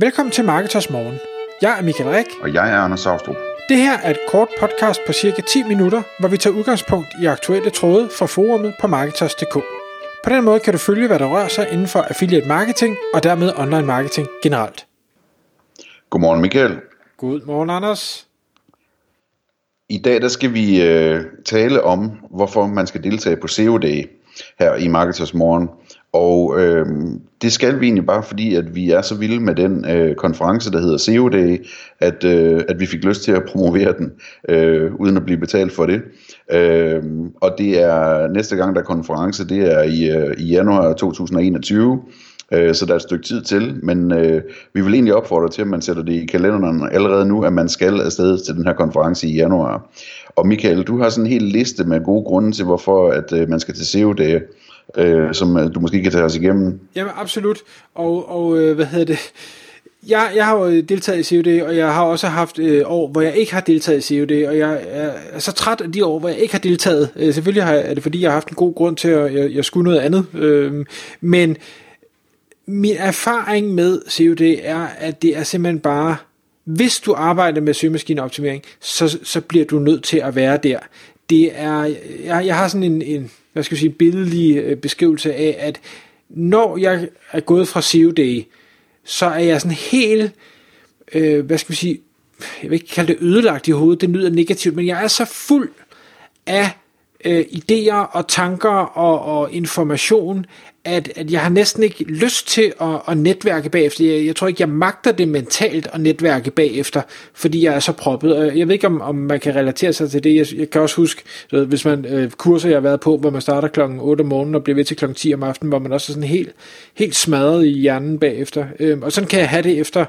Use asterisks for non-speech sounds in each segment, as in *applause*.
Velkommen til Marketers Morgen. Jeg er Michael Rik. Og jeg er Anders Saustrup. Det her er et kort podcast på cirka 10 minutter, hvor vi tager udgangspunkt i aktuelle tråde fra forumet på Marketers.dk. På den måde kan du følge, hvad der rører sig inden for affiliate marketing og dermed online marketing generelt. Godmorgen Michael. Godmorgen Anders. I dag der skal vi øh, tale om, hvorfor man skal deltage på SEO Day her i Marketers Morgen. Og øh, det skal vi egentlig bare fordi, at vi er så vilde med den øh, konference, der hedder SEO Day, at, øh, at vi fik lyst til at promovere den, øh, uden at blive betalt for det. Øh, og det er næste gang, der er konference, det er i, øh, i januar 2021. Øh, så der er et stykke tid til, men øh, vi vil egentlig opfordre til, at man sætter det i kalenderen allerede nu, at man skal afsted til den her konference i januar. Og Michael, du har sådan en hel liste med gode grunde til, hvorfor at øh, man skal til SEO Day øh, som øh, du måske kan tage os igennem. Jamen absolut, og, og øh, hvad hedder det, jeg, jeg har jo øh, deltaget i COD, og jeg har også haft øh, år, hvor jeg ikke har deltaget i COD, og jeg er, så træt af de år, hvor jeg ikke har deltaget. Øh, selvfølgelig har, er det fordi, jeg har haft en god grund til, at jeg, jeg skulle noget andet. Øh, men min erfaring med COD er, at det er simpelthen bare, hvis du arbejder med søgemaskineoptimering, så, så bliver du nødt til at være der. Det er, jeg, jeg har sådan en, en hvad skal jeg sige, billedlig øh, beskrivelse af, at når jeg er gået fra COD, så er jeg sådan helt, øh, hvad skal vi sige, jeg vil ikke kalde det ødelagt i hovedet, det lyder negativt, men jeg er så fuld af øh, idéer og tanker og, og information, at, at jeg har næsten ikke lyst til at, at netværke bagefter. Jeg, jeg tror ikke, jeg magter det mentalt at netværke bagefter, fordi jeg er så proppet. Jeg ved ikke, om, om man kan relatere sig til det. Jeg, jeg kan også huske, ved, hvis man øh, kurser, jeg har været på, hvor man starter klokken 8 om morgenen og bliver ved til klokken 10 om aftenen, hvor man også er sådan helt, helt smadret i hjernen bagefter. Øh, og sådan kan jeg have det efter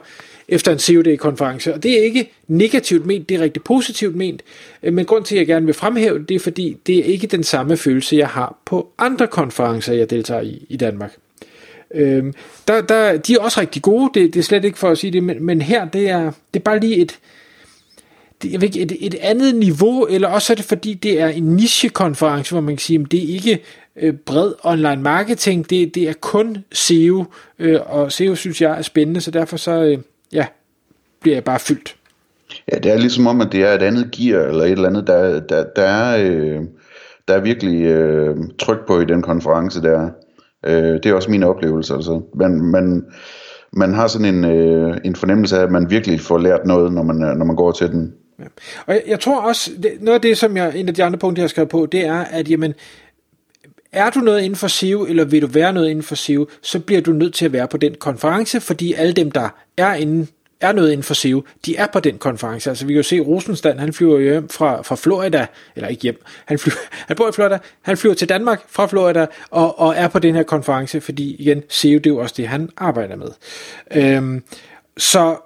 efter en COD-konference. Og det er ikke negativt ment, det er rigtig positivt ment. Øh, men grund til, at jeg gerne vil fremhæve det, er fordi, det er ikke den samme følelse, jeg har på andre konferencer, jeg deltager i i Danmark. Øhm, der, der, de er også rigtig gode, det, det er slet ikke for at sige det, men, men her, det er, det er bare lige et, det, jeg ved ikke, et, et andet niveau, eller også er det fordi, det er en nichekonference, hvor man kan sige, at det er ikke øh, bred online marketing, det, det er kun SEO, øh, og SEO synes jeg er spændende, så derfor så, øh, ja, bliver jeg bare fyldt. Ja, det er ligesom om, at det er et andet gear, eller et eller andet, der, der, der er... Øh der er virkelig øh, tryk på i den konference der. Øh, det er også min oplevelse. Altså. Man, man, man har sådan en, øh, en fornemmelse af, at man virkelig får lært noget, når man, når man går til den. Ja. Og jeg, jeg tror også, det, noget af det, som jeg, en af de andre punkter, jeg har skrevet på, det er, at jamen, er du noget inden for SEO, eller vil du være noget inden for SEO, så bliver du nødt til at være på den konference, fordi alle dem, der er inden er noget inden for SEO, de er på den konference. Altså vi kan jo se, Rosenstand, han flyver hjem fra, fra Florida, eller ikke hjem, han, flyver, *laughs* han bor i Florida, han flyver til Danmark fra Florida, og, og er på den her konference, fordi igen, SEO, det er jo også det, han arbejder med. Øhm, så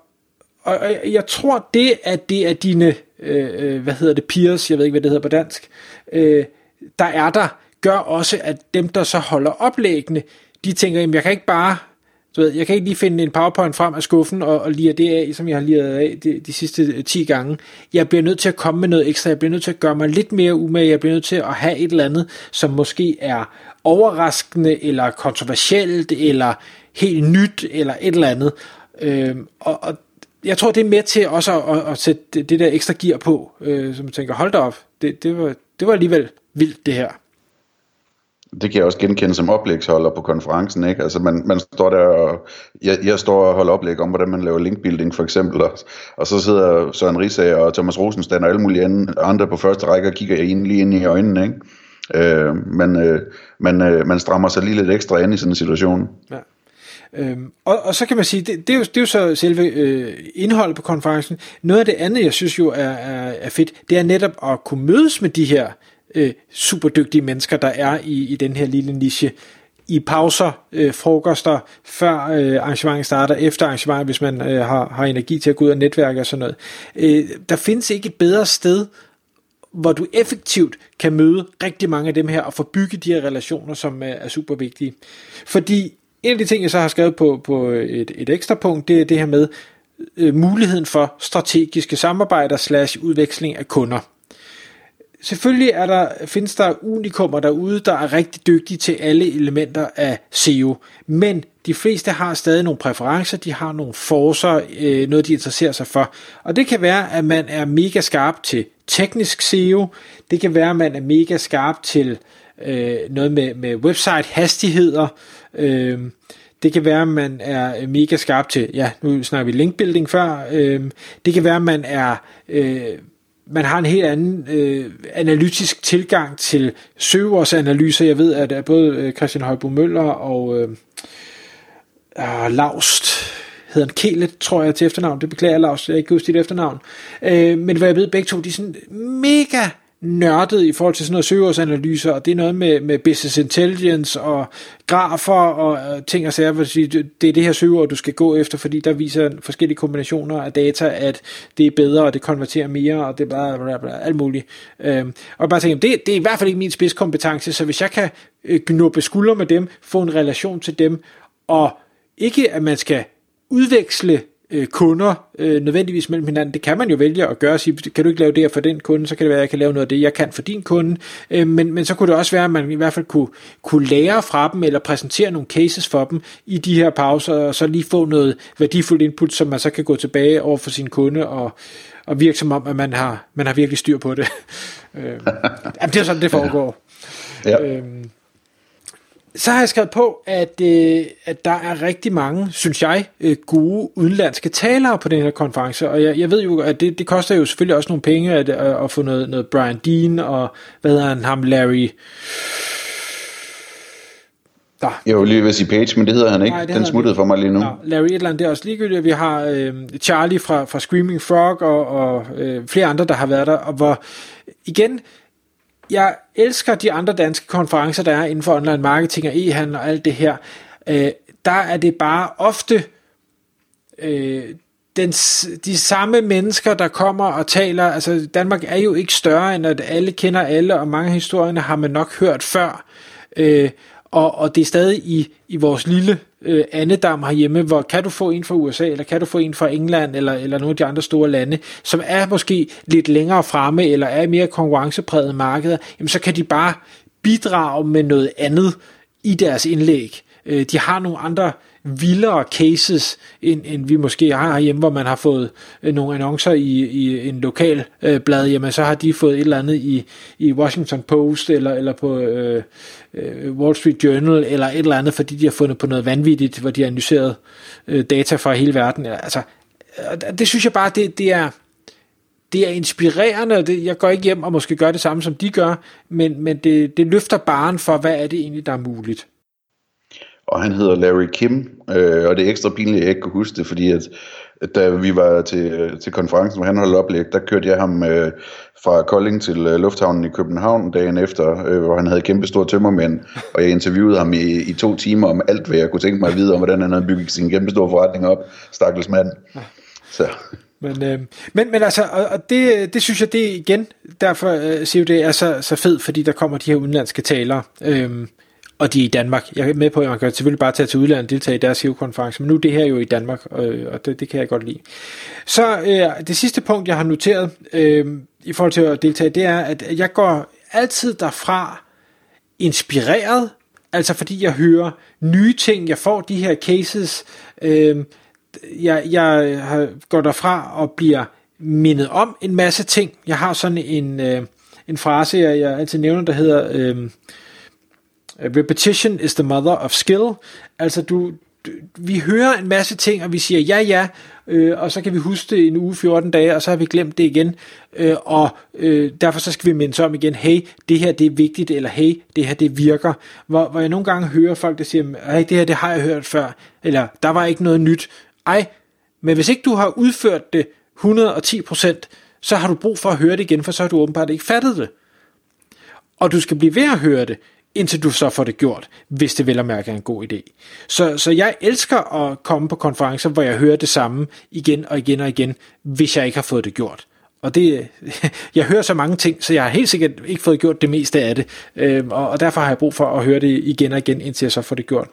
og jeg tror det, at det er dine, øh, øh, hvad hedder det, peers, jeg ved ikke, hvad det hedder på dansk, øh, der er der, gør også, at dem, der så holder oplæggene, de tænker, jamen jeg kan ikke bare du ved, jeg kan ikke lige finde en powerpoint frem af skuffen og, og lire det af, som jeg har liret af de, de sidste øh, 10 gange. Jeg bliver nødt til at komme med noget ekstra. Jeg bliver nødt til at gøre mig lidt mere umage. Jeg bliver nødt til at have et eller andet, som måske er overraskende, eller kontroversielt, eller helt nyt, eller et eller andet. Øhm, og, og jeg tror, det er med til også at, at, at sætte det, det der ekstra gear på, øh, som tænker, hold da op, det, det, var, det var alligevel vildt det her det kan jeg også genkende som oplægsholder på konferencen, ikke? Altså man, man står der og, jeg, jeg står og holder oplæg om, hvordan man laver linkbuilding for eksempel, og, og så sidder Søren Risager og Thomas Rosenstand og alle mulige andre på første række og kigger ind, lige ind i øjnene, ikke? Øh, men øh, man, øh, man strammer sig lige lidt ekstra ind i sådan en situation. Ja. Øhm, og, og så kan man sige, det, det, er, jo, det er jo så selve øh, indholdet på konferencen. Noget af det andet, jeg synes jo er, er, er fedt, det er netop at kunne mødes med de her øh, super dygtige mennesker, der er i, i den her lille niche. I pauser, øh, frokoster, før øh, arrangementet starter, efter arrangementet, hvis man øh, har, har energi til at gå ud og netværke og sådan noget. Øh, der findes ikke et bedre sted, hvor du effektivt kan møde rigtig mange af dem her og få bygget de her relationer, som øh, er super vigtige. Fordi en af de ting, jeg så har skrevet på, på et, et ekstra punkt, det er det her med øh, muligheden for strategiske samarbejder slash udveksling af kunder selvfølgelig er der, findes der unikummer derude, der er rigtig dygtige til alle elementer af SEO, men de fleste har stadig nogle præferencer, de har nogle forser, øh, noget de interesserer sig for. Og det kan være, at man er mega skarp til teknisk SEO, det kan være, at man er mega skarp til øh, noget med, med website hastigheder, øh, det kan være, at man er mega skarp til, ja, nu snakker vi linkbuilding før, øh, det kan være, at man er... Øh, man har en helt anden øh, analytisk tilgang til søgeordsanalyser. Jeg ved, at både øh, Christian Højbo Møller og øh, øh, Laust hedder han Kelet, tror jeg til efternavn. Det beklager Laust, jeg ikke huske dit efternavn. Øh, men hvad jeg ved, begge to, de er sådan mega nørdet i forhold til sådan noget søgeårsanalyser, og det er noget med, med business intelligence og grafer og øh, ting og sager, det er det her søgeord, du skal gå efter, fordi der viser forskellige kombinationer af data, at det er bedre, og det konverterer mere, og det er bare bla, bla, alt muligt. Øhm, og bare tænke, det, det er i hvert fald ikke min spidskompetence, så hvis jeg kan øh, skuldre med dem, få en relation til dem, og ikke at man skal udveksle øh, kunder øh, nødvendigvis mellem hinanden. Det kan man jo vælge at gøre og sige, kan du ikke lave det her for den kunde, så kan det være, at jeg kan lave noget af det, jeg kan for din kunde. Øh, men, men så kunne det også være, at man i hvert fald kunne, kunne lære fra dem, eller præsentere nogle cases for dem i de her pauser, og så lige få noget værdifuldt input, som man så kan gå tilbage over for sin kunde og, og virke som om, at man har, man har virkelig styr på det. *laughs* øh, jamen, det er sådan, det foregår. Ja. Øh, så har jeg skrevet på, at, øh, at der er rigtig mange, synes jeg, øh, gode udenlandske talere på den her konference, og jeg, jeg ved jo, at det, det koster jo selvfølgelig også nogle penge at, at, at få noget, noget Brian Dean, og hvad hedder han, ham Larry... Der. Jeg vil lige ved sige Page, men det hedder han ikke. Nej, Den smuttede for mig lige nu. Ja, Larry et eller andet, det er også ligegyldigt. Vi har øh, Charlie fra, fra Screaming Frog og, og øh, flere andre, der har været der, og hvor igen, jeg elsker de andre danske konferencer, der er inden for online marketing og e-handel og alt det her. Øh, der er det bare ofte øh, den, de samme mennesker, der kommer og taler. Altså Danmark er jo ikke større, end at alle kender alle, og mange af historierne har man nok hørt før. Øh, og, og det er stadig i, i vores lille øh, andedam herhjemme, hvor kan du få en fra USA, eller kan du få en fra England, eller, eller nogle af de andre store lande, som er måske lidt længere fremme, eller er i mere konkurrencepræget markeder, jamen så kan de bare bidrage med noget andet i deres indlæg. Øh, de har nogle andre vildere cases, end, end vi måske har herhjemme, hvor man har fået øh, nogle annoncer i, i en lokal øh, blad, jamen så har de fået et eller andet i, i Washington Post, eller, eller på øh, øh, Wall Street Journal, eller et eller andet, fordi de har fundet på noget vanvittigt, hvor de har analyseret øh, data fra hele verden. Altså, det synes jeg bare, det, det er det er inspirerende, og det, jeg går ikke hjem og måske gør det samme, som de gør, men, men det, det løfter baren for, hvad er det egentlig, der er muligt og han hedder Larry Kim, øh, og det er ekstra pinligt, at jeg ikke kunne huske det, fordi at, da vi var til, til konferencen, hvor han holdt oplæg, der kørte jeg ham øh, fra Kolding til øh, lufthavnen i København dagen efter, øh, hvor han havde kæmpe store tømmermænd, og jeg interviewede ham i, i to timer om alt, hvad jeg kunne tænke mig at vide om, hvordan han havde bygget sin kæmpe store forretning op, stakkels mand. Så. Men, øh, men, men altså, og, og det, det synes jeg, det igen, derfor øh, siger det er så, så fedt, fordi der kommer de her udenlandske talere. Øh, og de er i Danmark. Jeg er med på, at man kan selvfølgelig bare tage til udlandet og deltage i deres SEO-konference, men nu er det her jo i Danmark, øh, og det, det kan jeg godt lide. Så øh, det sidste punkt, jeg har noteret øh, i forhold til at deltage, det er, at jeg går altid derfra inspireret, altså fordi jeg hører nye ting, jeg får de her cases, øh, jeg, jeg går derfra og bliver mindet om en masse ting. Jeg har sådan en, øh, en frase, jeg, jeg altid nævner, der hedder... Øh, Uh, repetition is the mother of skill. Altså du, du vi hører en masse ting, og vi siger ja, ja, øh, og så kan vi huske det en uge, 14 dage, og så har vi glemt det igen. Øh, og øh, derfor så skal vi minde om igen, hey, det her det er vigtigt, eller hey, det her det virker. Hvor, hvor jeg nogle gange hører folk, der siger, hey, det her det har jeg hørt før, eller der var ikke noget nyt. Ej, men hvis ikke du har udført det 110%, så har du brug for at høre det igen, for så har du åbenbart ikke fattet det. Og du skal blive ved at høre det, indtil du så får det gjort, hvis det vel og mærke er en god idé. Så, så jeg elsker at komme på konferencer, hvor jeg hører det samme igen og igen og igen, hvis jeg ikke har fået det gjort og det, *laughs* jeg hører så mange ting, så jeg har helt sikkert ikke fået gjort det meste af det, øh, og, og derfor har jeg brug for at høre det igen og igen, indtil jeg så får det gjort.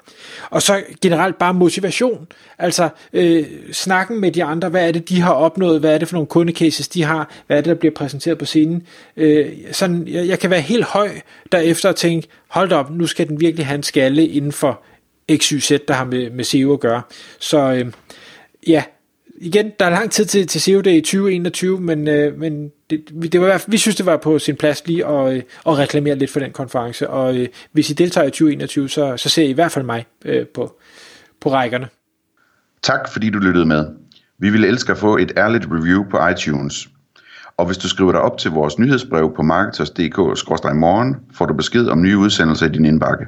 Og så generelt bare motivation, altså øh, snakken med de andre, hvad er det, de har opnået, hvad er det for nogle kundecases, de har, hvad er det, der bliver præsenteret på scenen. Øh, sådan, jeg, jeg kan være helt høj derefter og tænke, hold op, nu skal den virkelig have en skalle inden for XYZ, der har med, med SEO at gøre. Så øh, ja, igen, der er lang tid til, til COD i 2021, men, øh, men det, det var, vi synes, det var på sin plads lige at, øh, at reklamere lidt for den konference, og øh, hvis I deltager i 2021, så, så ser I i hvert fald mig øh, på, på rækkerne. Tak fordi du lyttede med. Vi ville elske at få et ærligt review på iTunes. Og hvis du skriver dig op til vores nyhedsbrev på marketers.dk-morgen, får du besked om nye udsendelser i din indbakke.